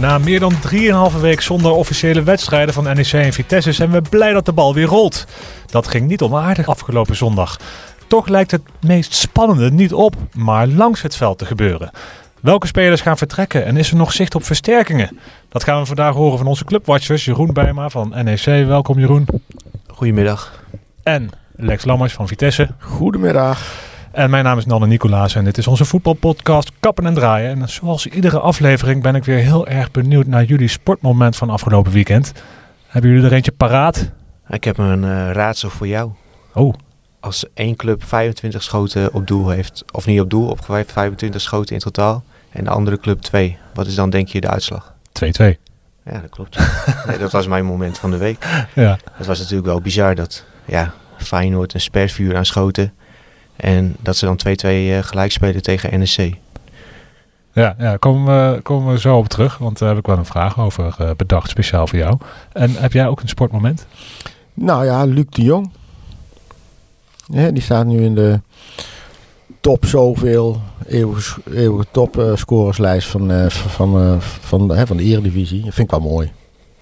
Na meer dan 3,5 week zonder officiële wedstrijden van NEC en Vitesse zijn we blij dat de bal weer rolt. Dat ging niet onaardig afgelopen zondag. Toch lijkt het meest spannende niet op, maar langs het veld te gebeuren. Welke spelers gaan vertrekken en is er nog zicht op versterkingen? Dat gaan we vandaag horen van onze clubwatchers. Jeroen Bijma van NEC. Welkom Jeroen. Goedemiddag. En Lex Lammers van Vitesse. Goedemiddag. En mijn naam is Nanne Nicolaas en dit is onze voetbalpodcast Kappen en Draaien. En zoals iedere aflevering ben ik weer heel erg benieuwd naar jullie sportmoment van afgelopen weekend. Hebben jullie er eentje paraat? Ik heb een uh, raadsel voor jou. Oh. Als één club 25 schoten op doel heeft, of niet op doel, opgeweid 25 schoten in totaal, en de andere club 2, wat is dan denk je de uitslag? 2-2. Ja, dat klopt. nee, dat was mijn moment van de week. Ja. Het was natuurlijk wel bizar dat ja, Feyenoord een spervuur aanschoten en dat ze dan 2-2 uh, gelijk spelen tegen NEC. Ja, ja komen, we, komen we zo op terug, want daar heb ik wel een vraag over uh, bedacht, speciaal voor jou. En heb jij ook een sportmoment? Nou ja, Luc de Jong. Ja, die staat nu in de top zoveel eeuwige, eeuwige topscorerslijst van, uh, van, van, uh, van de Eredivisie. Dat vind ik wel mooi.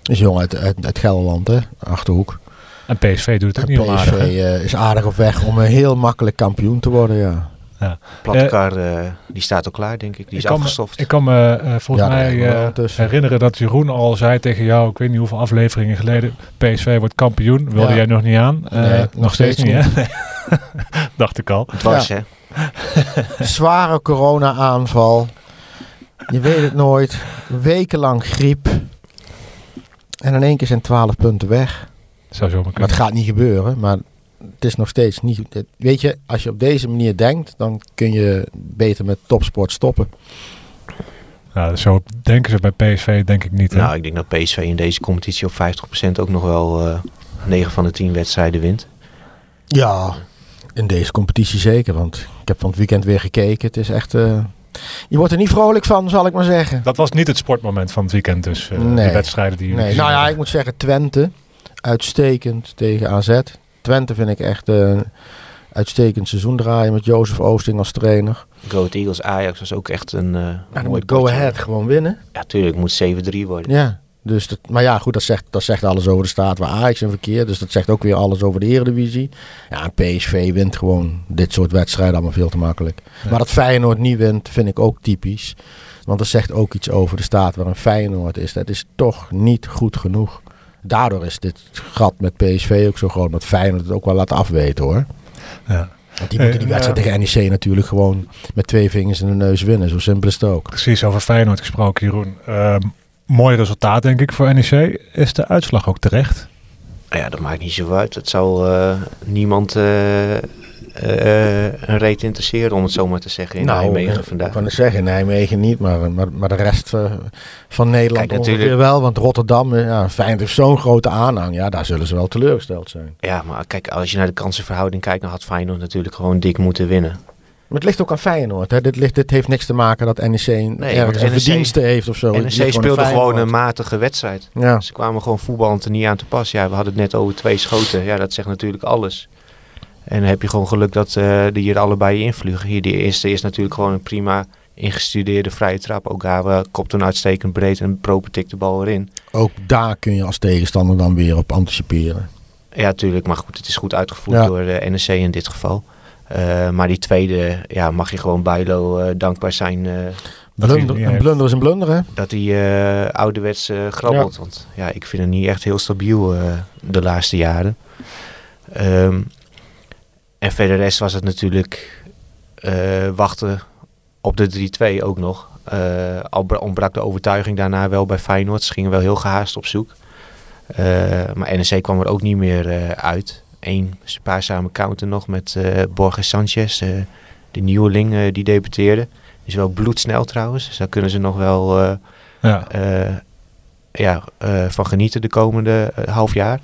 Is jong uit, uit, uit Gelderland, hè? Achterhoek. En PSV doet het ook en niet PSV aardig, is aardig op weg om een heel makkelijk kampioen te worden, ja. Ja. Platkar, uh, die staat al klaar, denk ik. Die is ik kan afgestoft. Me, ik kan me uh, volgens ja, mij uh, herinneren dat Jeroen al zei tegen jou, ik weet niet hoeveel afleveringen geleden, PSV wordt kampioen. Wilde Ja. jij nog niet aan? Nee, nog, nog steeds, steeds niet, hè? Dacht ik al. Dwars, Ja. hè? Zware corona-aanval. Je weet het nooit. Wekenlang griep. En in één keer zijn 12 punten weg. Zou zomaar Maar kunnen. het gaat niet gebeuren. Maar het is nog steeds niet. Weet je, als je op deze manier denkt, dan kun je beter met topsport stoppen. Ja, zo denken ze bij PSV denk ik niet. hè? Nou, ik denk dat PSV in deze competitie op 50% ook nog wel eh 9 van de 10 wedstrijden wint. Ja, in deze competitie zeker. Want ik heb van het weekend weer gekeken. Het is echt. eh, je wordt er niet vrolijk van, zal ik maar zeggen. Dat was niet het sportmoment van het weekend dus. eh, Nee. De wedstrijden die Nee, nou ja, hebben. ik moet zeggen, Twente. Uitstekend tegen AZ. Twente vind ik echt een uitstekend seizoen draaien met Jozef Oosting als trainer. Go Ahead Eagles Ajax was ook echt een eh dan moet Go. Ahead gewoon winnen. Ja, tuurlijk, moet 7-3 worden. Ja. Dus dat, maar ja, goed, dat zegt, dat zegt alles over de staat waar Ajax in verkeert. Dus dat zegt ook weer alles over de Eredivisie. Ja, en PSV wint gewoon dit soort wedstrijden allemaal veel te makkelijk. Ja. Maar dat Feyenoord niet wint, vind ik ook typisch. Want dat zegt ook iets over de staat waar een Feyenoord is. Dat is toch niet goed genoeg. Daardoor is dit gat met PSV ook zo groot. Dat Feyenoord het ook wel laat afweten hoor. Ja. Want die moeten Eh, die wedstrijd ja. tegen NEC natuurlijk gewoon met twee vingers in de neus winnen. Zo simpel is het ook. Precies, over Feyenoord gesproken, Jeroen. Ehm, mooi resultaat denk ik voor NEC. Is de uitslag ook terecht? Nou ja, dat maakt niet zo uit. Het zal eh, niemand eh, eh, een reet interesseren, om het zo maar te zeggen, in Nijmegen eh, Ik vandaag. kan het zeggen, Nijmegen niet, maar, maar, maar de rest eh, van Nederland Kijk, natuurlijk- wel. Want Rotterdam, eh, ja, Feyenoord heeft zo'n grote aanhang. Ja, daar zullen ze wel teleurgesteld zijn. Ja, maar kijk, als je naar de kansenverhouding kijkt, dan had Feyenoord natuurlijk gewoon dik moeten winnen. Maar het ligt ook aan Feyenoord. Hè. Dit, ligt, dit heeft niks te maken dat NEC een- Nee, ergens een NEC verdienste heeft of zo. NEC speelde gewoon een matige wedstrijd. Ja. Ze kwamen gewoon voetballend er niet aan te pas. Ja, we hadden het net over twee schoten. Ja, dat zegt natuurlijk alles. En dan heb je gewoon geluk dat eh die hier allebei invliegen. Hier, die eerste is natuurlijk gewoon een prima ingestudeerde vrije trap. Ook Gawa kopt een uitstekend breed en Proper tikt de bal erin. Ook daar kun je als tegenstander dan weer op anticiperen. Ja, tuurlijk. Maar goed, het is goed uitgevoerd Ja. door de NEC in dit geval. Eh, maar die tweede, ja, mag je gewoon Bijlo eh, dankbaar zijn eh, hij Blunder, een blunder is een blunder, hè? dat hij eh ouderwets eh, grabbelt. Want ja, ik vind hem niet echt heel stabiel eh, de laatste jaren. Ehm, en verder rest was het natuurlijk eh, wachten op de 3-2 ook nog. Eh, al bra- ontbrak de overtuiging daarna wel bij Feyenoord. Ze gingen wel heel gehaast op zoek. Eh, maar NEC kwam er ook niet meer uit. Eén spaarzame counter nog met Borges Sanchez, de nieuweling die debuteerde. Is wel bloedsnel trouwens. Dus daar kunnen ze nog wel Ja. ja, van genieten de komende half jaar.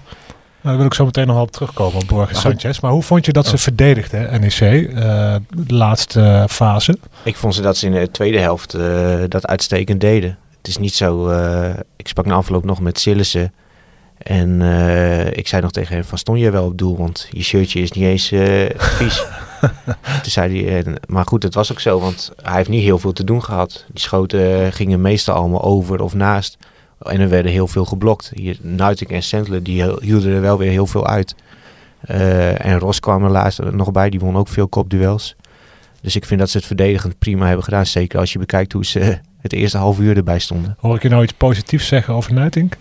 Nou, daar wil ik zo meteen nog wel op terugkomen op Borges. Sanchez. Maar hoe vond je dat ze Oh. verdedigden, NEC, eh, de laatste fase? Ik vond ze dat ze in de tweede helft eh, dat uitstekend deden. Het is niet zo... eh, ik sprak na afloop nog met Sillissen. En eh, ik zei nog tegen hem van, stond je wel op doel? Want je shirtje is niet eens eh, vies. Toen zei hij, eh, maar goed, het was ook zo, want hij heeft niet heel veel te doen gehad. Die schoten eh, gingen meestal allemaal over of naast. En er werden heel veel geblokt. Hier, Nuiting en Sandler, die hielden er wel weer heel veel uit. Eh, en Ros kwam er laatst nog bij, die won ook veel kopduels. Dus ik vind dat ze het verdedigend prima hebben gedaan. Zeker als je bekijkt hoe ze het eerste half uur erbij stonden. Hoor ik je nou iets positiefs zeggen over Nuitink?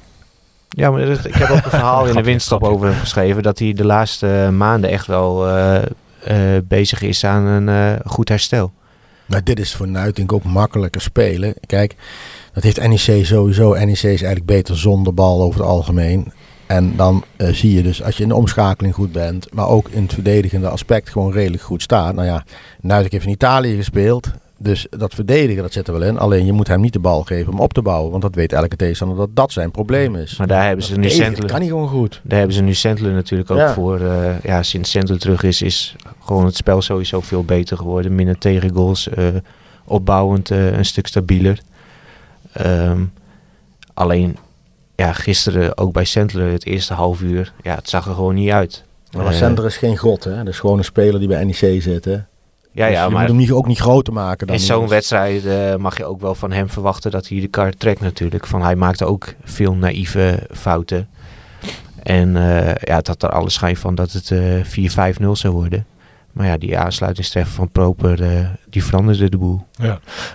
Ja, maar dat- ik heb ook een verhaal in de winststop grapje. over hem geschreven. Dat hij de laatste maanden echt wel eh, eh, bezig is aan een eh, goed herstel. Maar dit is voor Nuitink ook makkelijker spelen. Kijk, dat heeft NEC sowieso. NEC is eigenlijk beter zonder bal over het algemeen. En dan eh, zie je dus, als je in de omschakeling goed bent, maar ook in het verdedigende aspect gewoon redelijk goed staat. Nou ja, Nuitink heeft in Italië gespeeld. Dus dat verdedigen, dat zit er wel in. Alleen je moet hem niet de bal geven om op te bouwen. Want dat weet elke tegenstander dat dat zijn probleem is. Maar daar hebben ze nu Sandler, kan niet gewoon goed. daar hebben ze nu natuurlijk ook Ja. voor. eh, ja, sinds Sandler terug is, is gewoon het spel sowieso veel beter geworden. Minder tegengoals, eh opbouwend een stuk stabieler. Ehm, alleen, ja, gisteren ook bij Sandler het eerste half uur, ja, het zag er gewoon niet uit. Maar Eh, Center is geen god, hè. Dat is gewoon een speler die bij NEC zit, hè. Ja, Dus ja, je maar moet hem niet, ook niet groter maken dan in zo'n wedstrijd eh, mag je ook wel van hem verwachten dat hij de kar trekt natuurlijk. Van hij maakte ook veel naïeve fouten. En eh, ja, het had er alle schijn van dat het eh 4-5-0 zou worden. Maar ja, die aansluitingstreffer van Proper, die veranderde de boel.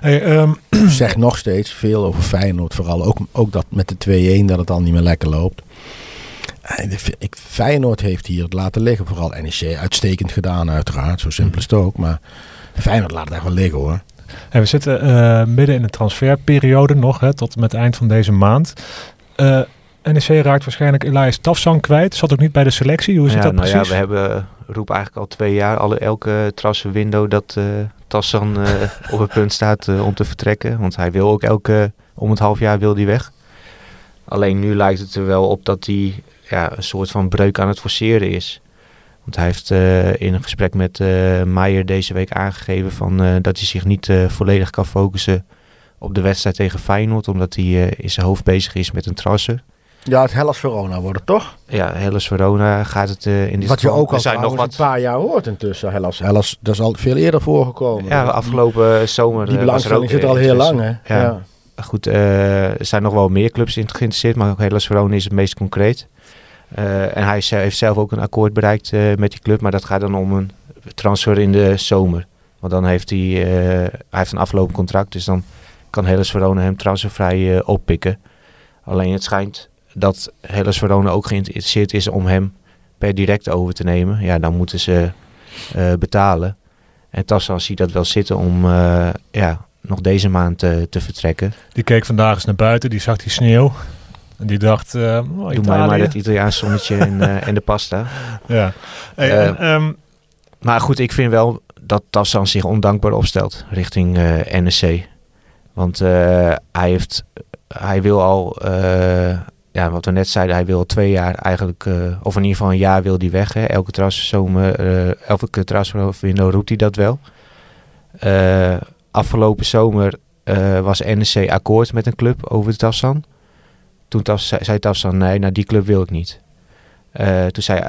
Hey, ehm, zeg nog steeds veel over Feyenoord. Vooral ook, ook dat met de 2-1 dat het al niet meer lekker loopt. En ik, Feyenoord heeft hier het laten liggen. Vooral NEC uitstekend gedaan uiteraard. Zo simpel is het ook. Maar Feyenoord laat het echt wel liggen hoor. hey, we zitten eh, midden in de transferperiode nog, hè, tot en met het eind van deze maand. Eh, NEC raakt waarschijnlijk Elias Tafsan kwijt. Zat ook niet bij de selectie. Hoe zit ja, dat nou precies? ja, we hebben roep eigenlijk al twee jaar, alle, elke window dat eh Tassan eh, op het punt staat eh, om te vertrekken. Want hij wil ook elke, om het half jaar wil hij weg. Alleen nu lijkt het er wel op dat hij ja, een soort van breuk aan het forceren is. Want hij heeft eh, in een gesprek met Meijer deze week aangegeven van, dat hij zich niet volledig kan focussen op de wedstrijd tegen Feyenoord. Omdat hij in zijn hoofd bezig is met een trasser. Ja, het Hellas Verona wordt het toch? Ja, Hellas Verona gaat het eh, in dit Wat je ook al zijn nog wat een paar jaar hoort intussen. Hellas, Hellas dat is al veel eerder voorgekomen. Ja, afgelopen zomer. Die eh, ook belangstelling zit al heel lang hè. Ja. Goed, eh, er zijn nog wel meer clubs in geïnteresseerd, maar Hellas Verona is het meest concreet. Eh, en hij heeft zelf ook een akkoord bereikt eh, met die club, maar dat gaat dan om een transfer in de zomer. Want dan heeft hij, eh, hij heeft een aflopend contract, dus dan kan Hellas Verona hem transfervrij eh, oppikken. Alleen het schijnt dat Hellas Verona ook geïnteresseerd is om hem per direct over te nemen. Ja, dan moeten ze eh, betalen. En Tassan ziet dat wel zitten om eh, ja, nog deze maand eh, te vertrekken. Die keek vandaag eens naar buiten. Die zag die sneeuw. En die dacht, oh, Doe mij Italië. maar dat Italiaans zonnetje en, en de pasta. Ja. Hey, en, ehm, Maar goed, ik vind wel dat Tassan zich ondankbaar opstelt richting NEC. Want hij, heeft, hij wil al, ja, wat we net zeiden, hij wil twee jaar eigenlijk, eh, of in ieder geval een jaar wil hij weg. Hè. Elke transferzomer, eh elke roept hij dat wel. Eh, afgelopen zomer was NEC akkoord met een club over Tassan. Toen zei- Tassan, nee, naar die club wil ik niet. Toen zei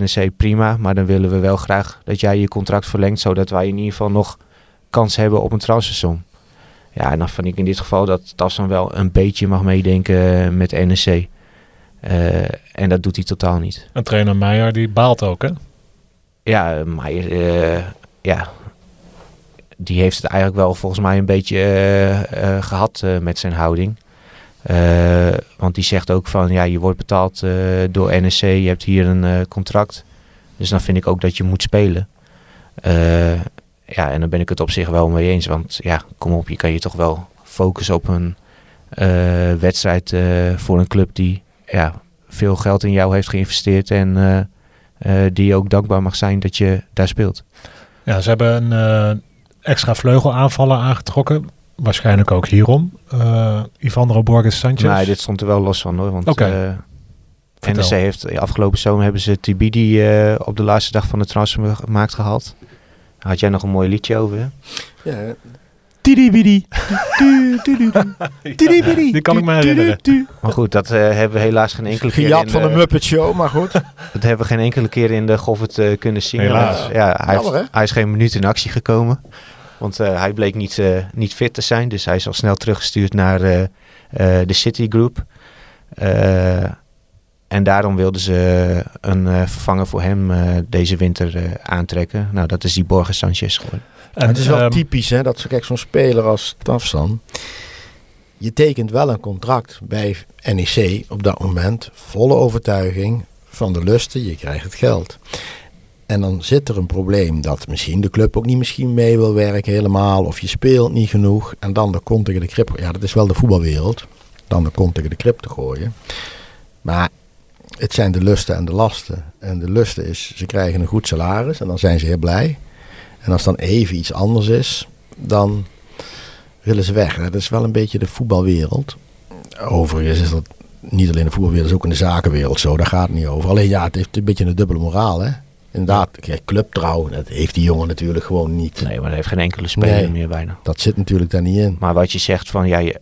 NEC prima, maar dan willen we wel graag dat jij je contract verlengt, zodat wij in ieder geval nog kans hebben op een transfersom. Ja, en dan vind ik in dit geval dat Tassan wel een beetje mag meedenken met NEC. Eh, en dat doet hij totaal niet. en trainer Meijer, die baalt ook, hè? Ja, maar eh, ja, die heeft het eigenlijk wel volgens mij een beetje eh, eh, gehad eh, met zijn houding. Want die zegt ook van, ja, je wordt betaald door NEC, je hebt hier een contract. Dus dan vind ik ook dat je moet spelen. Ja, en dan ben ik het op zich wel mee eens. Want ja, kom op, je kan je toch wel focussen op een wedstrijd voor een club die ja, veel geld in jou heeft geïnvesteerd. En eh, eh, die je ook dankbaar mag zijn dat je daar speelt. Ja, ze hebben een eh, extra vleugelaanvaller aangetrokken. Waarschijnlijk ook hierom. Uh, Ivandro Borges Sanchez. Nee, dit stond er wel los van hoor. Want Oké. eh, Vertel. NEC heeft afgelopen zomer hebben ze Tibidi eh, op de laatste dag van de transfermarkt gehaald. Daar had jij nog een mooi liedje over. Hè? Ja, Tidibidi. Tidibidi. Die kan ik me herinneren. Maar goed, dat eh, hebben we helaas geen enkele keer Gejat in van de de- Muppet Show, maar goed. Dat hebben we geen enkele keer in de Goffert eh kunnen zien. Helaas. Want, ja, hij, Jammer, heeft- hè? hij is geen minuut in actie gekomen. Want eh, hij bleek niet, eh, niet fit te zijn. Dus hij is al snel teruggestuurd naar eh, eh, de City Group. Eh, en daarom wilden ze een eh, vervanger voor hem eh, deze winter eh, aantrekken. Nou, dat is die Borges Sanchez geworden. En, het is wel ehm, typisch, hè, dat kijk, zo'n speler als Tafsan. Je tekent wel een contract bij NEC op dat moment. Volle overtuiging van de lusten, je krijgt het geld. En dan zit er een probleem dat misschien de club ook niet misschien mee wil werken helemaal. Of je speelt niet genoeg. En dan de kont tegen de krip. Ja, dat is wel de voetbalwereld. Dan de kont tegen de krip te gooien. Maar het zijn de lusten en de lasten. En de lusten is, ze krijgen een goed salaris en dan zijn ze heel blij. En als dan even iets anders is, dan willen ze weg. Dat is wel een beetje de voetbalwereld. Overigens is dat niet alleen de voetbalwereld, is ook in de zakenwereld zo. Daar gaat het niet over. Alleen ja, het heeft een beetje een dubbele moraal. Hè? Inderdaad, kijk, clubtrouw, dat heeft die jongen natuurlijk gewoon niet. Nee, maar hij heeft geen enkele speler Nee. meer bijna. Dat zit natuurlijk daar niet in. Maar wat je zegt van ja, je,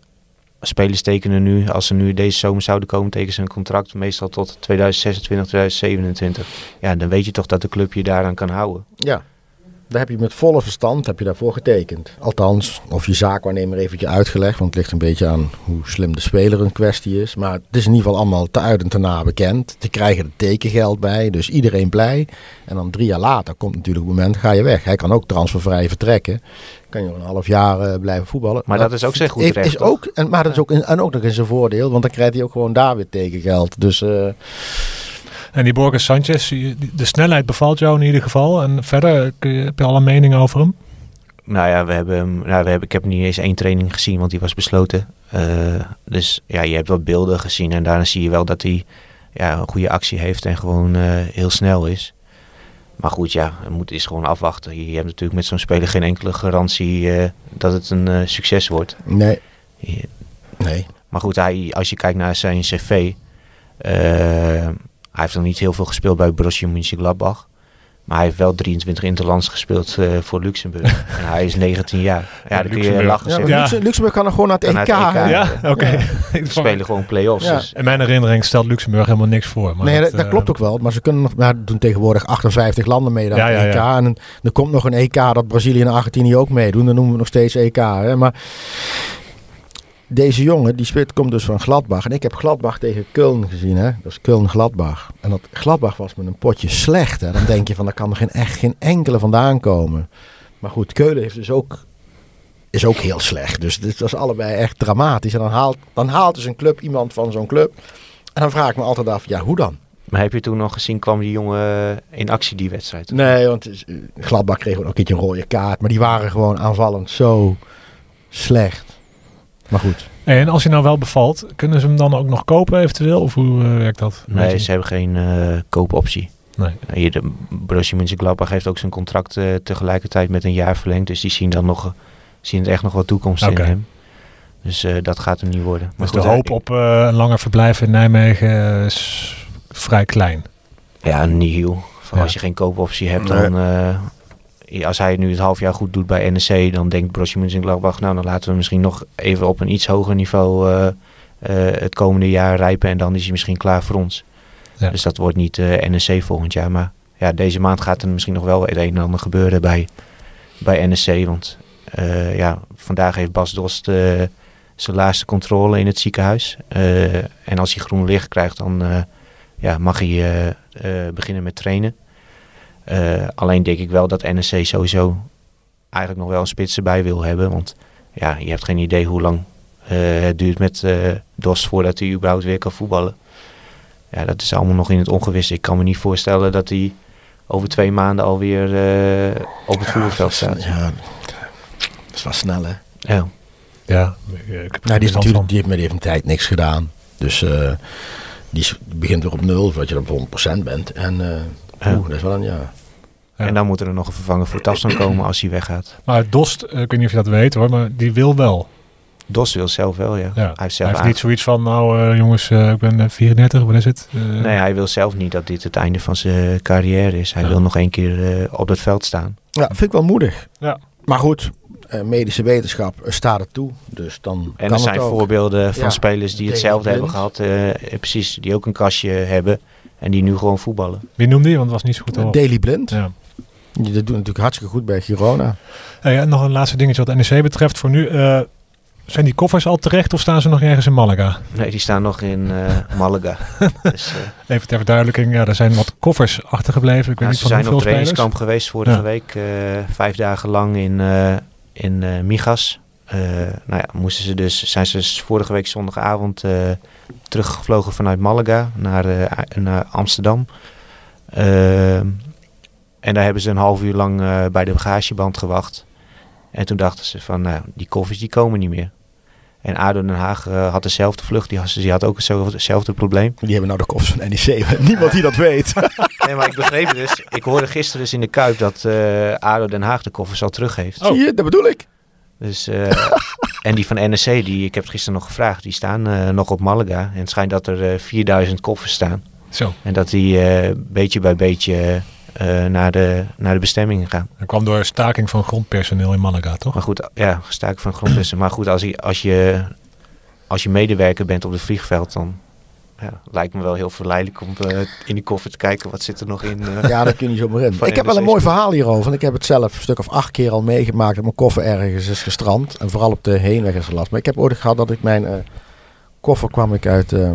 spelers tekenen nu, als ze nu deze zomer zouden komen, tekenen ze een contract meestal tot 2026, 2027. Ja, dan weet je toch dat de club je daaraan kan houden. Ja, daar heb je met volle verstand heb je daarvoor getekend. Althans, of je zaakwaarnemer eventjes uitgelegd, want het ligt een beetje aan hoe slim de speler in kwestie is. Maar het is in ieder geval allemaal te uit en te na bekend. Te krijgen er tekengeld bij, dus iedereen blij. En dan drie jaar later komt natuurlijk het moment, ga je weg. Hij kan ook transfervrij vertrekken. Kan je nog een half jaar eh, blijven voetballen. Maar dat is ook zijn goed recht, Is toch? ook, en, maar dat is ook, in- en ook nog in zijn voordeel, want dan krijgt hij ook gewoon daar weer tekengeld. Dus eh, En die Borges Sanchez, de snelheid bevalt jou in ieder geval. En verder, heb je al een mening over hem? Nou ja, we hebben, hem- nou, we hebben, ik heb niet eens één training gezien, want die was besloten. Eh, dus ja, je hebt wat beelden gezien en daarna zie je wel dat hij ja, een goede actie heeft en gewoon eh, heel snel is. Maar goed, ja, het moet is gewoon afwachten. Je, hebt natuurlijk met zo'n speler geen enkele garantie eh, dat het een eh, succes wordt. nee, nee. Maar goed, hij, als je kijkt naar zijn cv, hij heeft nog niet heel veel gespeeld bij Borussia Mönchengladbach. Maar hij heeft wel 23 interlands gespeeld eh, voor Luxemburg. en hij is 19 jaar. Ja, dan kun je Luxemburg. lachen Ja, Luxemburg kan er gewoon naar het EK. naar het EK. hè? Ja, oké. Spelen gewoon play-offs. Ja. Dus In mijn herinnering stelt Luxemburg helemaal niks voor. Maar nee, dat, eh, dat klopt ook wel. Maar ze kunnen nog, maar doen tegenwoordig 58 landen mee aan Ja, het EK. ja. En er komt nog een EK dat Brazilië en Argentinië ook meedoen. Dan noemen we nog steeds EK. Hè? Maar deze jongen, die speelt, komt dus van Gladbach. En ik heb Gladbach tegen Köln gezien. Hè? Dat is Köln-Gladbach. En dat Gladbach was met een potje slecht. Hè? Dan denk je van, daar kan er geen, echt geen enkele vandaan komen. Maar goed, Keulen heeft dus ook, is ook heel slecht. Dus dit was allebei echt dramatisch. En dan haalt, dan haalt dus een club iemand van zo'n club. En dan vraag ik me altijd af, ja, hoe dan? Maar heb je toen nog gezien, kwam die jongen in actie die wedstrijd? Nee, want eh, Gladbach kreeg ook een keertje een rode kaart. Maar die waren gewoon aanvallend zo slecht. Maar goed. En als hij nou wel bevalt, kunnen ze hem dan ook nog kopen eventueel? Of hoe eh, werkt dat? Nee, je ze hebben geen eh, koopoptie. Nee. Nou, Hier, de Borussia Mönchengladbach heeft ook zijn contract eh, tegelijkertijd met een jaar verlengd. Dus die zien dan nog, eh, zien er echt nog wat toekomst in hem. Dus eh, dat gaat hem niet worden. Maar Dus goed, de hoop op eh, een langer verblijf in Nijmegen is vrij klein. Ja, nihil. Van Ja. Als je geen koopoptie hebt, Nee. dan... als hij nu het half jaar goed doet bij NEC, dan denkt Borussia Mönchengladbach... nou, dan laten we misschien nog even op een iets hoger niveau eh, eh, het komende jaar rijpen... en dan is hij misschien klaar voor ons. Ja. Dus dat wordt niet eh, NEC volgend jaar. Maar ja, deze maand gaat er misschien nog wel het een en ander gebeuren bij, bij NEC. Want ja, vandaag heeft Bas Dost zijn laatste controle in het ziekenhuis. En als hij groen licht krijgt, dan ja, mag hij beginnen met trainen. Eh, alleen denk ik wel dat NEC sowieso eigenlijk nog wel een spits erbij wil hebben. Want ja, je hebt geen idee hoe lang eh, het duurt met eh Dost voordat hij überhaupt weer kan voetballen. Ja, dat is allemaal nog in het ongewisse. Ik kan me niet voorstellen dat hij over twee maanden alweer eh op het voetbalveld staat. Ja, dat is wel snel hè. Ja. Ja, ik, ik heb Nou, die, is natuurlijk, die heeft met een tijd niks gedaan. Dus eh, die begint weer op nul, zodat je op 100% bent. En eh Ja. oeh, dat is wel een ja. Ja. En dan moet er nog een vervanger voor Tafsan komen als hij weggaat. Maar Dost, eh, ik weet niet of je dat weet hoor, maar die wil wel. Dos wil zelf wel, ja. Ja. Hij heeft Hij zelf heeft aange- niet zoiets van, nou eh, jongens, eh, ik ben eh, 34, wat is het? Eh, Nee, hij wil zelf niet dat dit het einde van zijn carrière is. Hij Ja. wil nog één keer eh, op het veld staan. Ja, vind ik wel moedig. Ja. Maar goed, eh, medische wetenschap staat het toe. Dus dan En kan er zijn het ook. voorbeelden van Ja. spelers die hetzelfde hebben gehad. eh, eh, precies, die ook een kastje hebben. En die nu gewoon voetballen. Wie noemde die? Want het was niet zo goed horen. Daily Blind. Ja. Die dat doet natuurlijk hartstikke goed bij Girona. Hey, en nog een laatste dingetje wat NEC betreft. Voor nu, eh, zijn die koffers al terecht of staan ze nog ergens in Malaga? Nee, die staan nog in eh, Malaga. dus, eh, Even ter verduidelijking, ja, er zijn wat koffers achtergebleven. Ik weet ja, niet ze zijn op spelers. trainingskamp geweest vorige Ja. week. eh, vijf dagen lang in, eh, in eh, Migas. Eh, nou ja, moesten ze dus, zijn ze dus vorige week zondagavond eh, teruggevlogen vanuit Malaga naar, eh, naar Amsterdam. En daar hebben ze een half uur lang bij de bagageband gewacht. En toen dachten ze van, nou, die koffers die komen niet meer. En ADO Den Haag had dezelfde vlucht, die had, die had ook hetzelfde, hetzelfde probleem. Die hebben nou de koffers van NEC. Niemand die dat weet. Nee, maar ik begreep dus, ik hoorde gisteren dus in de Kuip dat eh ADO Den Haag de koffers al terug heeft. Oh. Zie je, dat bedoel ik. Dus, eh, en die van NEC, die, ik heb het gisteren nog gevraagd, die staan eh, nog op Malaga. En het schijnt dat er eh 4000 koffers staan. Zo, En dat die eh, beetje bij beetje eh, naar, de, naar de bestemmingen gaan. dat kwam door staking van grondpersoneel in Malaga, toch? Maar goed, ja, gestaakt van grondwessen. Maar goed, als je, als, je, als je medewerker bent op het vliegveld, dan ja, lijkt me wel heel verleidelijk om eh, in die koffer te kijken. Wat zit er nog in? eh. Ja, dat kun je niet zomaar in. Ik heb wel een mooi verhaal hierover. Want ik heb het zelf een stuk of acht keer al meegemaakt dat mijn koffer ergens is gestrand. En vooral op de heenweg is er last. Maar ik heb ooit gehad dat ik mijn eh, koffer kwam ik uit eh,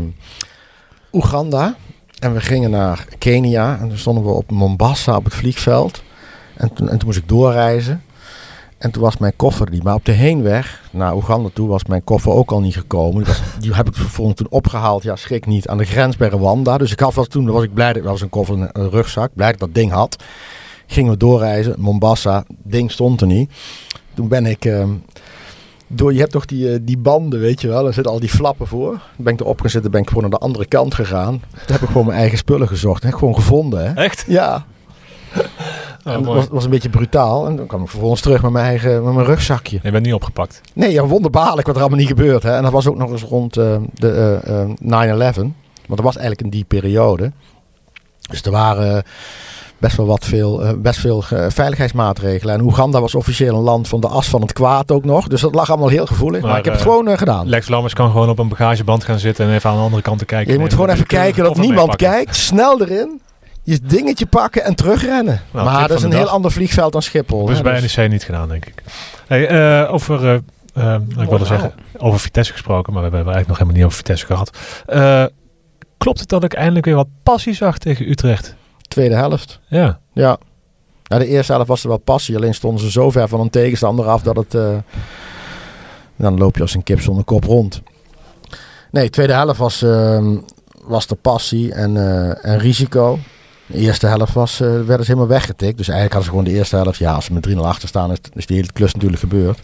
Oeganda. En we gingen naar Kenia. En toen stonden we op Mombasa op het vliegveld. En toen, en toen moest ik doorreizen. En toen was mijn koffer niet. Maar op de heenweg naar Oeganda toe was mijn koffer ook al niet gekomen. Die, was, die heb ik vervolgens toen opgehaald. Ja, schrik niet. Aan de grens bij Rwanda. Dus ik had, was, toen was ik blij. Dat was een koffer, een, een rugzak. Blij dat ik dat ding had. Gingen we doorreizen. Mombasa. Ding stond er niet. Toen ben ik... ehm, door, je hebt toch die, eh, die banden, weet je wel. Er zitten al die flappen voor. Toen ben ik erop gezet. ben ik gewoon naar de andere kant gegaan. Toen heb ik gewoon mijn eigen spullen gezocht. En heb ik gewoon gevonden, hè. Echt? Ja, het mooi. was, was een beetje brutaal. En dan kwam ik vervolgens terug met mijn eigen met mijn rugzakje. Je bent niet opgepakt. Nee, ja, wonderbaarlijk wat er allemaal niet gebeurd. Hè. En dat was ook nog eens rond eh, de eh, eh, 9-11. Want dat was eigenlijk in die periode. Dus er waren best wel wat veel, eh, best veel eh, veiligheidsmaatregelen. En Oeganda was officieel een land van de as van het kwaad ook nog. Dus dat lag allemaal heel gevoelig. Maar, Maar, ik heb het eh, gewoon eh, gedaan. Lex Lammers kan gewoon op een bagageband gaan zitten en even aan de andere kant te kijken. Je moet gewoon even kijken dat niemand kijkt. Snel erin. Je dingetje pakken en terugrennen. Nou, maar dat is een de heel dag. ander vliegveld dan Schiphol. Dus hè. bij Dus- NEC niet gedaan, denk ik. Hey, eh, over, eh, eh, ik wilde zeggen, over Vitesse gesproken, maar we hebben eigenlijk nog helemaal niet over Vitesse gehad. Eh, klopt het dat ik eindelijk weer wat passie zag tegen Utrecht? Tweede helft. Ja. Ja. Nou, de eerste helft was er wel passie. Alleen stonden ze zo ver van een tegenstander af dat het... dan loop je als een kip zonder kop rond. Nee, tweede helft was, ehm, was er passie en, en risico. De eerste helft was, eh, werden ze helemaal weggetikt. Dus eigenlijk hadden ze gewoon de eerste helft... Ja, als ze met 3-0 achter staan, is, is die hele klus natuurlijk gebeurd.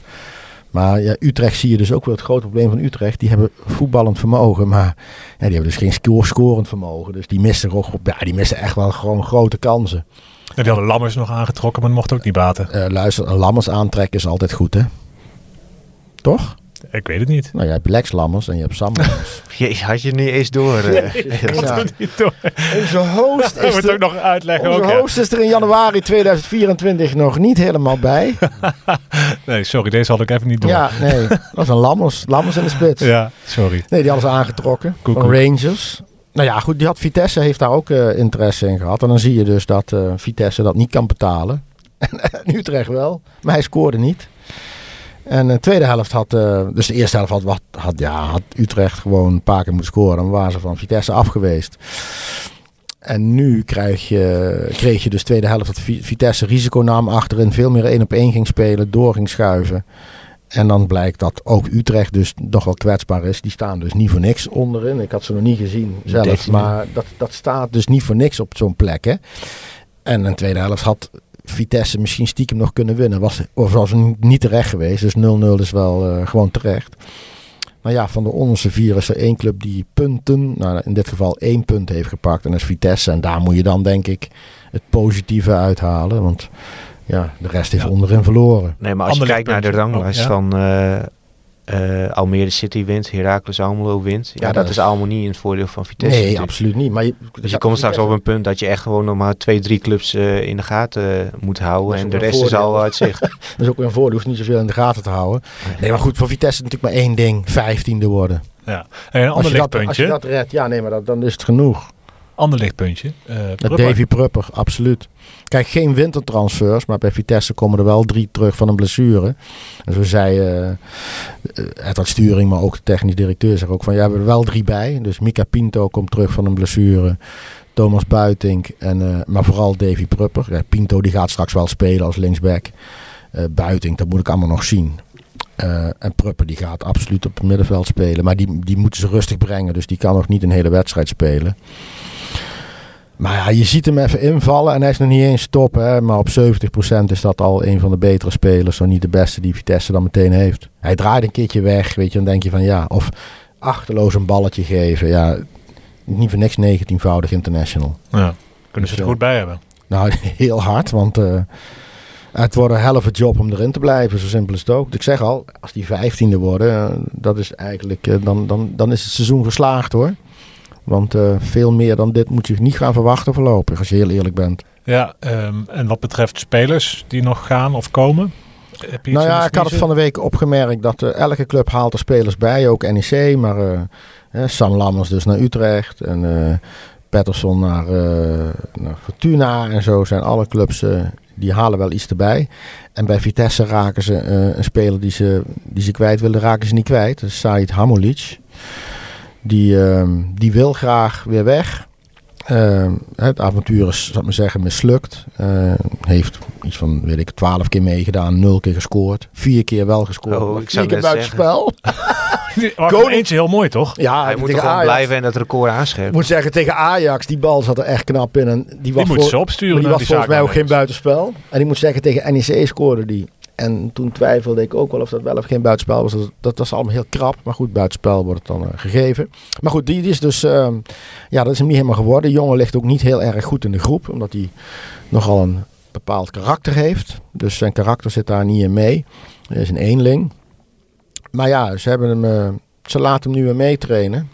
Maar ja, Utrecht zie je dus ook wel het grote probleem van Utrecht. Die hebben voetballend vermogen, maar ja, die hebben dus geen score- scorend vermogen. Dus die missen, ook, ja, die missen echt wel gewoon grote kansen. En die hadden Lammers nog aangetrokken, maar dat mocht ook niet baten. Eh, luister, een lammers aantrekken is altijd goed, hè? Toch? Ik weet het niet. Nou, je hebt Lex Lammers en je hebt Sam Lammers. Je had je niet eens door. eh. Ja. het niet door. Onze host is moet er, ook nog uitleggen. onze Ook, ja. host is er in januari 2024 nog niet helemaal bij. Nee, sorry, deze had ik even niet door. Ja, nee. Dat was een Lammers. Lammers in de spits. Ja, sorry. Nee, die hadden ze aangetrokken. Koek, van koek. Rangers. Nou ja, goed. Die had Vitesse heeft daar ook eh, interesse in gehad. En dan zie je dus dat eh, Vitesse dat niet kan betalen. en Utrecht wel. Maar hij scoorde niet. En de tweede helft had... eh, dus de eerste helft had, wat, had, ja, had Utrecht gewoon een paar keer moeten scoren. Dan waren ze van Vitesse af geweest. En nu krijg je, kreeg je dus tweede helft dat Vi- Vitesse risico nam achterin. Veel meer één op één ging spelen. Door ging schuiven. En dan blijkt dat ook Utrecht dus nog wel kwetsbaar is. Die staan dus niet voor niks onderin. Ik had ze nog niet gezien zelf. Maar dat, dat staat dus niet voor niks op zo'n plek. Hè? En in de tweede helft had Vitesse misschien stiekem nog kunnen winnen. Was, of was niet terecht geweest. Dus 0-0 is wel eh, gewoon terecht. Nou ja, van de onderste vier is er één club die punten, nou in dit geval één punt heeft gepakt. En dat is Vitesse. En daar moet je dan denk ik het positieve uithalen. Want ja, de rest heeft Ja. onderin verloren. Nee, maar als je kijkt naar de ranglijst Oh, ja. van, eh, eh, Almere City wint, Heracles Almelo wint. Ja, Ja, dat, dat is allemaal niet in het voordeel van Vitesse. Nee, natuurlijk. absoluut niet. Maar je, Dus je komt straks op een punt dat je echt gewoon nog maar twee, drie clubs eh, in de gaten eh, moet houden. En de rest is al uit zicht. Dat is ook weer een voordeel. hoeft niet zoveel in de gaten te houden. Nee, maar goed, voor Vitesse is natuurlijk maar één ding. Vijftiende worden. Ja. En een Als ander je, dat, als je dat redt, ja nee, maar dat, dan is het genoeg. Ander lichtpuntje. Prupper. Davy Prupper, absoluut. Kijk, geen wintertransfers, maar bij Vitesse komen er wel drie terug van een blessure. En zo zei eh, Edward Sturing, maar ook de technisch directeur, zegt ook van, ja, we hebben er wel drie bij. Dus Mika Pinto komt terug van een blessure. Thomas Buitink, en, eh, maar vooral Davy Prupper. Ja, Pinto die gaat straks wel spelen als linksback. Buitink, dat moet ik allemaal nog zien. En Prupper die gaat absoluut op het middenveld spelen. Maar die, die moeten ze rustig brengen. Dus die kan nog niet een hele wedstrijd spelen. Maar ja, je ziet hem even invallen en hij is nog niet eens top. Hè, maar op 70% is dat al een van de betere spelers. Zo niet de beste die Vitesse dan meteen heeft. Hij draait een keertje weg. Weet je, dan denk je van ja. Of achterloos een balletje geven. Ja, niet voor niks 19-voudig international. Ja. Kunnen ze Dus, er goed bij hebben. Nou, heel hard. Want eh, het wordt een helft job om erin te blijven. Zo simpel is het ook. Ik zeg al, als die vijftiende worden, eh, dat is eigenlijk, eh, dan, dan, dan is het seizoen geslaagd hoor. Want eh, veel meer dan dit moet je niet gaan verwachten voorlopig, als je heel eerlijk bent. Ja, ehm, en wat betreft spelers die nog gaan of komen? Heb je iets nou ja, ik had het van de week opgemerkt dat eh, elke club haalt er spelers bij, ook NEC. Maar eh, Sam Lammers dus naar Utrecht en Patterson naar, naar Fortuna en zo zijn alle clubs, die halen wel iets erbij. En bij Vitesse raken ze een speler die ze, die ze kwijt willen, raken ze niet kwijt. Dat is Said Hamulic. Die, ehm, die wil graag weer weg. Ehm, het avontuur is, zal ik maar zeggen, mislukt. Eh, heeft iets van, weet ik, twaalf keer meegedaan, nul keer gescoord. Vier keer wel gescoord, Oh, ik vier keer buitenspel. Koning- eentje heel mooi, toch? Ja, Hij moet tegen er gewoon Ajax. blijven en dat record Ik aanscherpen. moet zeggen, tegen Ajax, die bal zat er echt knap in. En die was, Die moeten voor- ze opsturen. die was volgens mij ook geen buitenspel. En ik moet zeggen, tegen NEC scoorde die. En toen twijfelde ik ook wel of dat wel of geen buitenspel was. Dat, dat was allemaal heel krap. Maar goed, buitenspel wordt het dan eh, gegeven. Maar goed, die, is dus... ehm, ja, dat is hem niet helemaal geworden. De jongen ligt ook niet heel erg goed in de groep. Omdat hij nogal een bepaald karakter heeft. Dus zijn karakter zit daar niet in mee. Hij is een eenling. Maar ja, ze, hebben hem, eh, ze laten hem nu weer meetrainen.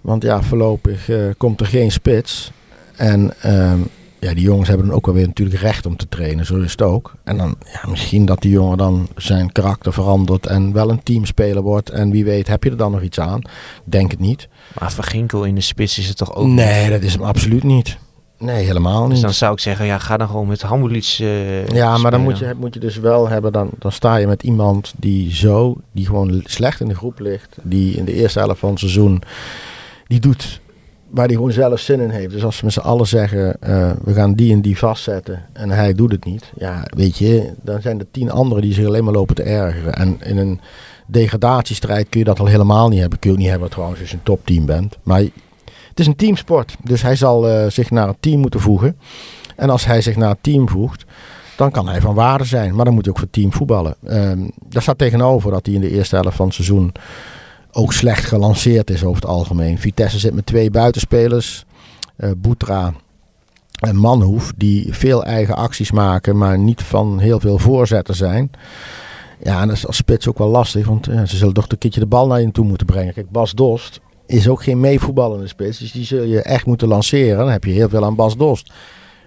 Want ja, voorlopig eh, komt er geen spits. En ehm, ja, die jongens hebben dan ook wel weer natuurlijk recht om te trainen. Zo is het ook. En dan ja, misschien dat die jongen dan zijn karakter verandert en wel een teamspeler wordt. En wie weet heb je er dan nog iets aan. Denk het niet. Maar Van Ginkel in de spits is het toch ook nee, niet? dat is hem absoluut niet. Nee, helemaal Dus niet. dan zou ik zeggen, ja, ga dan gewoon met Hambulic eh Ja, maar dan moet je, moet je dus wel hebben, dan, dan sta je met iemand die zo, die gewoon slecht in de groep ligt. Die in de eerste helft van het seizoen, die doet waar hij gewoon zelf zin in heeft. Dus als ze met z'n allen zeggen, eh, we gaan die en die vastzetten en hij doet het niet. Ja, weet je, dan zijn er tien anderen die zich alleen maar lopen te ergeren. En in een degradatiestrijd kun je dat al helemaal niet hebben. Kun je ook niet hebben trouwens als je een topteam bent. Maar het is een teamsport, dus hij zal eh, zich naar het team moeten voegen. En als hij zich naar het team voegt, dan kan hij van waarde zijn. Maar dan moet hij ook voor het team voetballen. Ehm daar staat tegenover dat hij in de eerste helft van het seizoen ook slecht gelanceerd is over het algemeen. Vitesse zit met twee buitenspelers, eh Boetra en Manhoef, die veel eigen acties maken, maar niet van heel veel voorzetten zijn. Ja, en dat is als spits ook wel lastig, want ze zullen toch een keertje de bal naar je toe moeten brengen. Kijk, Bas Dost is ook geen meevoetballende spits, dus die zul je echt moeten lanceren. Dan heb je heel veel aan Bas Dost.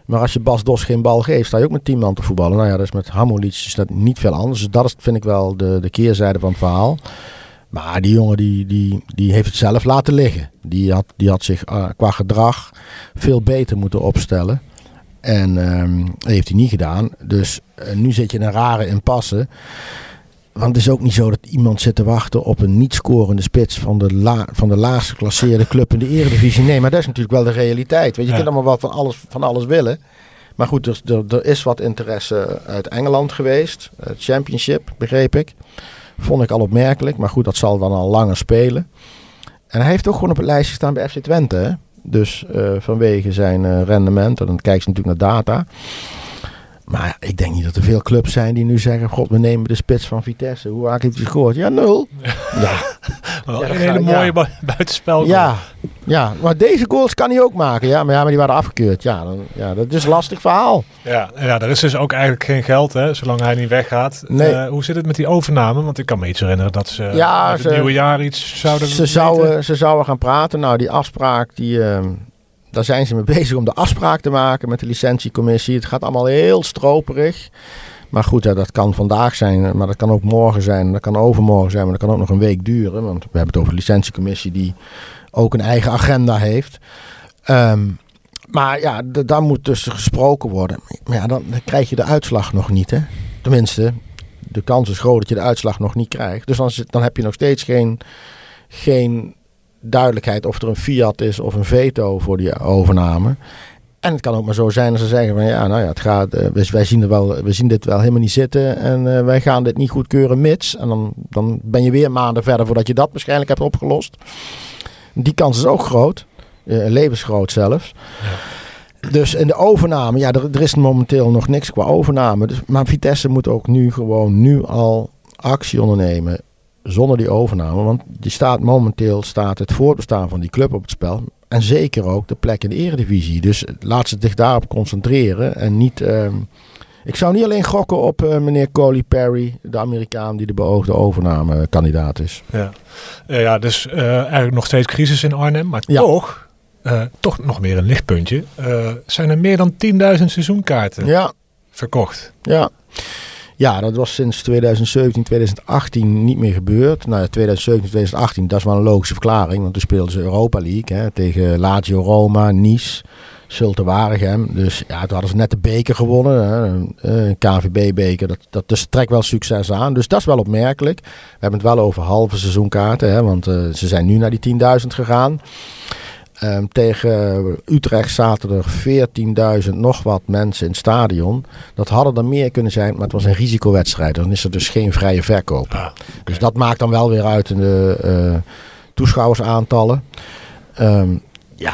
Maar als je Bas Dos geen bal geeft, sta je ook met 10 man te voetballen. Nou ja, dat is met Hamulic is dat niet veel anders. Dus dat is, vind ik wel de, de keerzijde van het verhaal. Maar die jongen die, die, die heeft het zelf laten liggen. Die had, die had zich eh, qua gedrag veel beter moeten opstellen. En ehm, dat heeft hij niet gedaan. Dus eh, nu zit je in een rare impasse. Want het is ook niet zo dat iemand zit te wachten op een niet scorende spits van de, la, van de laagst geclasseerde club in de Eredivisie. Nee, maar dat is natuurlijk wel de realiteit. Weet je, je Ja. kunt allemaal wel van alles, van alles willen. Maar goed, er, er, er is wat interesse uit Engeland geweest. Het Championship, begreep ik. Vond ik al opmerkelijk. Maar goed, dat zal dan al langer spelen. En hij heeft ook gewoon op het lijstje staan bij FC Twente. Dus eh, vanwege zijn eh, rendement. En dan kijken ze natuurlijk naar data. Maar ik denk niet dat er veel clubs zijn die nu zeggen... God, we nemen de spits van Vitesse. Hoe vaak heeft hij gescoord? Ja, nul. Ja, Wel Ja, een hele mooie ja. buitenspel. ja, ja, maar deze goals kan hij ook maken. Ja, maar, ja, maar die waren afgekeurd. Ja, dan, ja, dat is een lastig verhaal. Ja, ja, er is dus ook eigenlijk geen geld, hè, zolang hij niet weggaat. Nee. Eh, hoe zit het met die overname? Want ik kan me iets herinneren dat ze Ja, het ze- nieuwe jaar iets zouden Ze zouden, ze zouden gaan praten. Nou, die afspraak, die, ehm, daar zijn ze mee bezig om de afspraak te maken met de licentiecommissie. Het gaat allemaal heel stroperig. Maar goed, dat kan vandaag zijn, maar dat kan ook morgen zijn. Dat kan overmorgen zijn, maar dat kan ook nog een week duren. Want we hebben het over de licentiecommissie die ook een eigen agenda heeft. Ehm, maar ja, daar moet dus gesproken worden. Maar ja, dan, dan krijg je de uitslag nog niet, hè. Tenminste, de kans is groot dat je de uitslag nog niet krijgt. Dus dan, dan heb je nog steeds geen, geen duidelijkheid of er een fiat is of een veto voor die overname. En het kan ook maar zo zijn dat ze zeggen van ja, nou ja, het gaat, wij, wij zien er wel, we zien dit wel helemaal niet zitten en eh, wij gaan dit niet goedkeuren mits. En dan, dan ben je weer maanden verder voordat je dat waarschijnlijk hebt opgelost. Die kans is ook groot, eh, levensgroot zelfs. Dus in de overname, ja, er, er is momenteel nog niks qua overname. Dus, maar Vitesse moet ook nu gewoon nu al actie ondernemen zonder die overname. Want die staat, momenteel staat het voortbestaan van die club op het spel. En zeker ook de plek in de eredivisie. Dus laat ze zich daarop concentreren. En niet... ehm, ik zou niet alleen gokken op eh, meneer Coley Perry, de Amerikaan die de beoogde overnamekandidaat is. Ja, Eh, ja dus eh, eigenlijk nog steeds crisis in Arnhem. Maar Ja. toch, toch nog meer een lichtpuntje. Zijn er meer dan 10.000 seizoenkaarten Ja, verkocht. Ja. Ja, dat was sinds 2017, 2018 niet meer gebeurd. Nou, ja, 2017, 2018, dat is wel een logische verklaring. Want toen speelden ze Europa League hè, tegen Lazio Roma, Nice, Zulte Waregem. Dus ja, toen hadden ze net de beker gewonnen. Hè, een, een KVB-beker. Dat, dat dus trekt wel succes aan. Dus dat is wel opmerkelijk. We hebben het wel over halve seizoenkaarten. Hè, want eh, ze zijn nu naar die 10.000 gegaan. Ehm, tegen Utrecht zaten er 14.000 nog wat mensen in het stadion. Dat hadden er meer kunnen zijn, maar het was een risicowedstrijd. Dan is er dus geen vrije verkoop. Ah, Dus dat maakt dan wel weer uit in de eh, toeschouwersaantallen. Ehm, ja,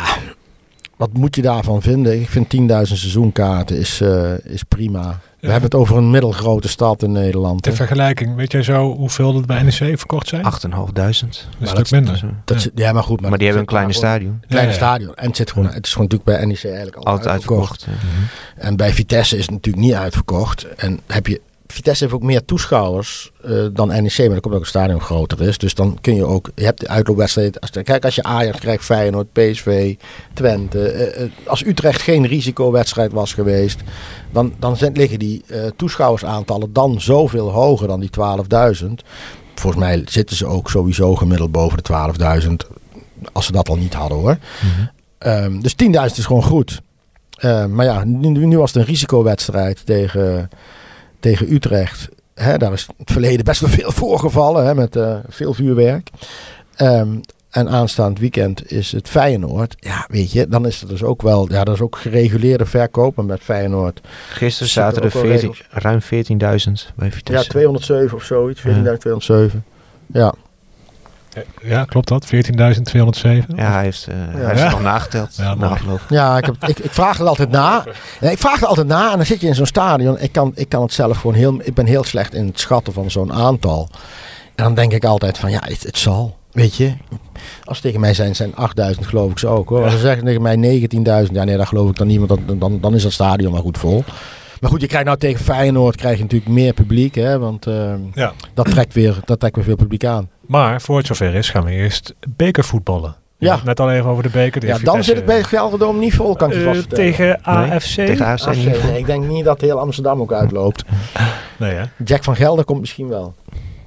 wat moet je daarvan vinden? Ik vind 10.000 seizoenkaarten is, eh, is prima. We Ja. hebben het over een middelgrote stad in Nederland. ter hè. vergelijking, weet jij zo hoeveel dat bij NEC verkocht zijn? 8.500. een maar stuk dat- minder. Dat zit- ja, maar goed. Maar, die hebben een kleine stadion. gewoon- Kleine Ja, ja. stadion. En het, zit gewoon, het is gewoon natuurlijk bij NEC eigenlijk al Altijd uitverkocht. uitverkocht. En bij Vitesse is het natuurlijk niet uitverkocht. En heb je, Vitesse heeft ook meer toeschouwers eh, dan NEC, maar dat komt ook het stadion groter is. Dus dan kun je ook, je hebt de uitloopwedstrijd. Als, kijk, als je Ajax krijgt, Feyenoord, PSV, Twente. eh, eh, als Utrecht geen risicowedstrijd was geweest, dan, dan zijn, liggen die toeschouwersaantallen dan zoveel hoger dan die 12.000. Volgens mij zitten ze ook sowieso gemiddeld boven de 12.000. Als ze dat al niet hadden hoor. Mhm. Ehm, dus 10.000 is gewoon goed. Ehm, maar ja, nu, nu was het een risicowedstrijd tegen, tegen Utrecht. Hè, daar is het verleden best wel veel voorgevallen hè, met eh, veel vuurwerk. Ehm, en aanstaand weekend is het Feyenoord. Ja, weet je, dan is er dus ook wel, ja, dat is ook gereguleerde verkoop. Maar met Feyenoord, Gisteren zaten er ook wel 14 regels. ruim 14.000 bij ja, Vitesse. 207 of zoiets, 14.207. Ja, Ja, klopt dat? 14.207? Ja, hij heeft, eh, hij heeft Ja. het nog nageteld Ja, na afloop. ja ik, heb, ik, ik vraag er altijd na. Ja, ik vraag er altijd na en dan zit je in zo'n stadion. Ik kan, ik kan het zelf gewoon heel. Ik ben heel slecht in het schatten van zo'n aantal. En dan denk ik altijd van ja, het, het zal. Weet je, als ze tegen mij zijn, zijn 8000 geloof ik ze ook hoor. Als ze zeggen tegen mij 19.000, ja nee, dat geloof ik dan niet, want dan, dan, dan is dat stadion maar goed vol. Maar goed, je krijgt nou tegen Feyenoord krijg je natuurlijk meer publiek, hè, want eh, Ja. dat, trekt weer, dat trekt weer veel publiek aan. Maar voor het zover is, gaan we eerst bekervoetballen. Ja. Net al even over de beker. Die Ja, dan zit het bij Gelredome niet vol, kan ik je eh. Tegen AFC? tegen AFC nee, ik denk niet dat heel Amsterdam ook uitloopt. Nee, hè? Jack van Gelder komt misschien wel.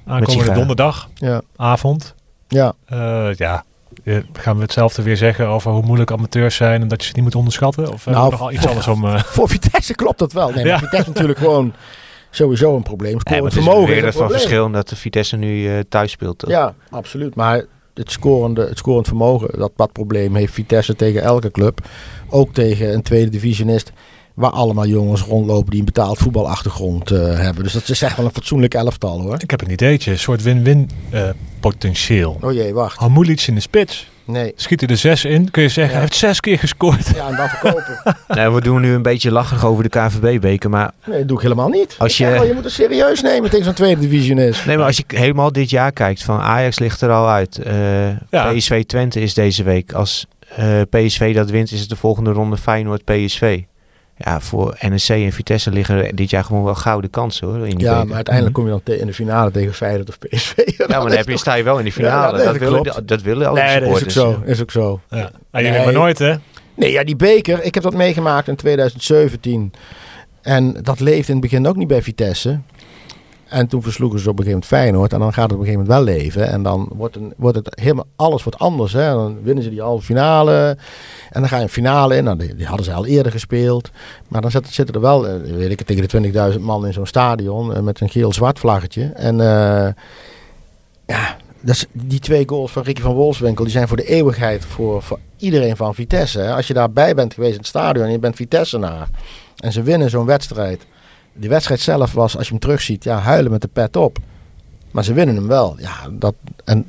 Aankomende donderdag, Ja, avond. ja. Eh, ja, eh, gaan we hetzelfde weer zeggen over hoe moeilijk amateurs zijn en dat je ze niet moet onderschatten? Of hebben Nou, we nog al iets anders om... Voor Vitesse klopt dat wel. Nee, Ja. maar Vitesse natuurlijk gewoon sowieso een probleem. Scoren het is vermogen weer is een van verschil dat de Vitesse nu eh, thuis speelt. toch? Ja, absoluut. Maar het, scorende, het scorend vermogen, dat, dat probleem heeft Vitesse tegen elke club. Ook tegen een tweede divisionist. Waar allemaal jongens rondlopen die een betaald voetbalachtergrond eh, hebben. Dus dat is echt wel een fatsoenlijk elftal hoor. ik heb een ideetje, een soort win-win eh, potentieel. Oh jee, wacht. Hamulic in de spits. Nee. Schiet hij er zes in, kun je zeggen, Ja. hij heeft zes keer gescoord. Ja, en dan verkopen. Nee, we doen nu een beetje lachig over de KVB-beker. Maar, Nee, dat doe ik helemaal niet. Als je- wel, je moet het serieus nemen tegen zo'n tweede division is. nee, maar als je helemaal dit jaar kijkt, van Ajax ligt er al uit. Eh, Ja. PSV Twente is deze week. Als eh, PSV dat wint, is het de volgende ronde Feyenoord-PSV. Ja, voor NEC en Vitesse liggen dit jaar gewoon wel gouden kansen hoor. In die Ja, beker. maar uiteindelijk kom je dan in de finale tegen Feyenoord of PSV. Ja, maar dan heb je, sta je wel in de finale. Ja, dat, dat willen, dat willen alle Nee, dat is ook zo. Is ook zo. Ja. Je weet Nee. maar nooit, hè? Nee, ja, die beker, ik heb dat meegemaakt in 2017. En dat leefde in het begin ook niet bij Vitesse. En toen versloegen ze op een gegeven moment Feyenoord. En dan gaat het op een gegeven moment wel leven. En dan wordt, een, wordt het helemaal alles wordt anders. Hè. Dan winnen ze die halve finale. En dan ga je een finale in. Nou, die, hadden ze al eerder gespeeld. Maar dan zitten, zitten er wel, eh, weet ik, tegen de 20.000 man in zo'n stadion. eh, met een geel-zwart vlaggetje. En eh, ja, die twee goals van Ricky van Wolfswinkel. Die zijn voor de eeuwigheid voor, voor iedereen van Vitesse. Als je daarbij bent geweest in het stadion en je bent Vitessenaar. En ze winnen zo'n wedstrijd. Die wedstrijd zelf was, als je hem terugziet, ja, huilen met de pet op. Maar ze winnen hem wel. Ja, dat, en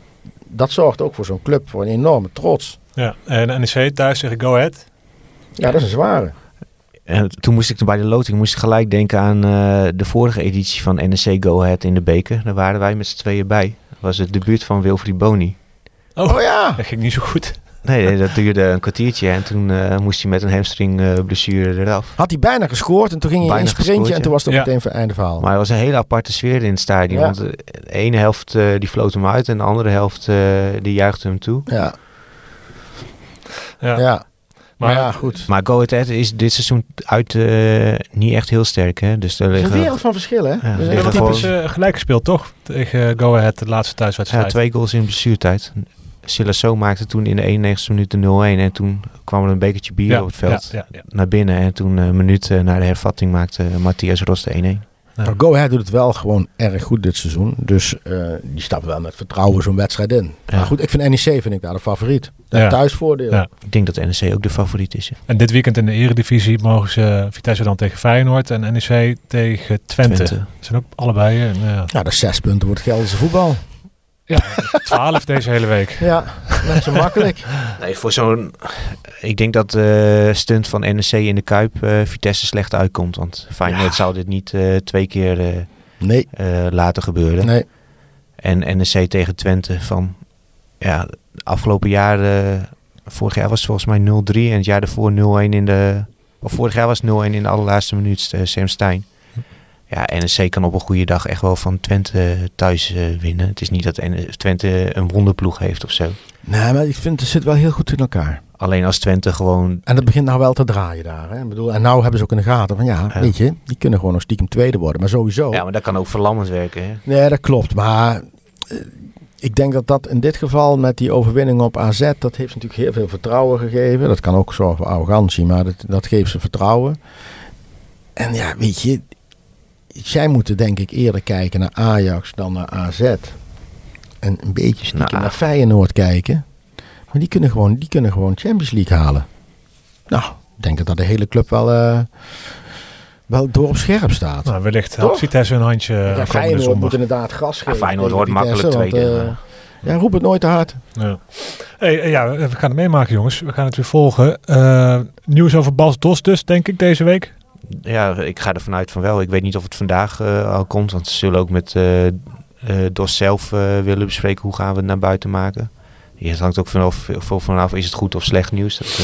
dat zorgt ook voor zo'n club voor een enorme trots. Ja. En NEC thuis tegen Go Ahead. Ja, dat is een zware. En toen moest ik bij de loting moest ik gelijk denken aan eh, de vorige editie van NEC Go Ahead in de beker. Daar waren wij met z'n tweeën bij. Dat was het debuut van Wilfried Boni. Oh, Oh ja. dat ging niet zo goed. Nee, nee, dat duurde een kwartiertje en toen eh, moest hij met een hamstring eh, blessure eraf. Had hij bijna gescoord en toen ging hij in een sprintje en toen was het ja. meteen voor einde verhaal. Maar er was een hele aparte sfeer in het stadion. Ja. Want eh, de ene helft eh, die floot hem uit en de andere helft eh, die juichte hem toe. ja, Ja. ja. Maar, Maar ja, goed. Maar Go Ahead is dit seizoen uit eh, niet echt heel sterk. Hè? Dus er Het is een liggen wereld van verschil, hè? Ja, Dus liggen hebben gewoon- typisch gelijk gespeeld, toch? Tegen Go Ahead, de laatste ja, thuiswedstrijd. twee goals in blessuretijd. Silasso maakte toen in de 91 minuut de 0-1 en toen kwam er een bekertje bier Ja, op het veld Ja, ja, ja. naar binnen. En toen eh, een minuut eh, na de hervatting maakte Matthias Ros de 1-1. Maar Go Ahead doet het wel gewoon erg goed dit seizoen. Dus eh, die stappen wel met vertrouwen zo'n wedstrijd in. Ja. Maar goed, ik vind NEC vind ik daar de favoriet. Thuisvoordeel. Ja. Ik denk dat NEC ook de favoriet is. ja. En dit weekend in de eredivisie mogen ze Vitesse dan tegen Feyenoord en NEC tegen Twente. Twente. Dat zijn ook allebei eh, ja, dat is zes punten het Gelderse voetbal. Ja, 12 deze hele week. Ja, net zo makkelijk. Nee, voor zo'n... Ik denk dat de stunt van NEC in de Kuip eh, Vitesse slecht uitkomt. Want Feyenoord Ja. zou dit niet eh, twee keer eh, Nee, eh, laten gebeuren. nee. En NEC tegen Twente van... Ja, de afgelopen jaar... vorig jaar was het volgens mij 0-3. En het jaar daarvoor 0-1 in de... Of vorig jaar was het 0-1 in de allerlaatste minuut. Sam Stein. Ja, NEC kan op een goede dag echt wel van Twente thuis eh, winnen. Het is niet dat Twente een wonderploeg heeft of zo. Nee, maar ik vind het zit wel heel goed in elkaar. Alleen als Twente gewoon En het begint nou wel te draaien daar. Hè? Ik bedoel, en nou hebben ze ook in de gaten van ja, Ja. weet je, die kunnen gewoon nog stiekem tweede worden. Maar sowieso. Ja, maar dat kan ook verlammend werken. Hè? Nee, dat klopt. Maar eh, ik denk dat dat in dit geval met die overwinning op AZ, dat heeft natuurlijk heel veel vertrouwen gegeven. Dat kan ook zorgen voor arrogantie, maar dat, dat geeft ze vertrouwen. En ja, weet je, zij moeten denk ik eerder kijken naar Ajax dan naar AZ. En een beetje stiekem Nou, naar Feyenoord kijken. Maar die kunnen gewoon, die kunnen gewoon Champions League halen. Nou, ik denk dat dat de hele club wel, eh, wel door op scherp staat. Nou, wellicht helpt Vitesse een handje Ja, Feyenoord zondag. moet inderdaad gas geven. Feyenoord wordt makkelijk Vitesse, want, tweede, eh, ja, roep het nooit te hard. Ja. Hey, eh, ja, we gaan het meemaken, jongens. We gaan het weer volgen. Eh, nieuws over Bas Dos dus, denk ik, deze week. Ja, ik ga er vanuit van wel. Ik weet niet of het vandaag eh, al komt. Want ze zullen ook met eh, Dos zelf willen bespreken hoe gaan we het naar buiten maken. Ja, het hangt ook vanaf, vanaf is het goed of slecht nieuws. Dat,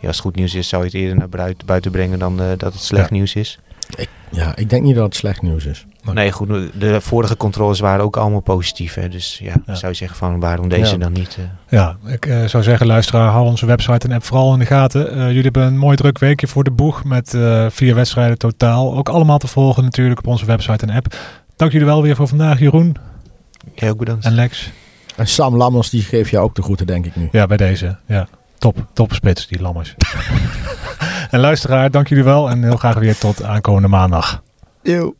ja, als het goed nieuws is, zou je het eerder naar buiten, brengen dan dat het slecht Ja. nieuws is. Ja, ik denk niet dat het slecht nieuws is. Nee. Nee, goed. De vorige controles waren ook allemaal positief. Hè, dus ja, Ja. zou je zeggen van waarom deze Ja. dan niet? eh? Ja, ik eh, zou zeggen, luisteraar, hou onze website en app vooral in de gaten. Eh, jullie hebben een mooi druk weekje voor de boeg met eh, vier wedstrijden totaal. Ook allemaal te volgen natuurlijk op onze website en app. Dank jullie wel weer voor vandaag, Jeroen Jij ook bedankt. en Lex. En Sam Lammers, die geeft jou ook de groeten, denk ik nu. Ja, bij deze. Ja, top. Top spits, die lammers. en luisteraar, dank jullie wel en heel graag weer tot aankomende maandag. Eeuw.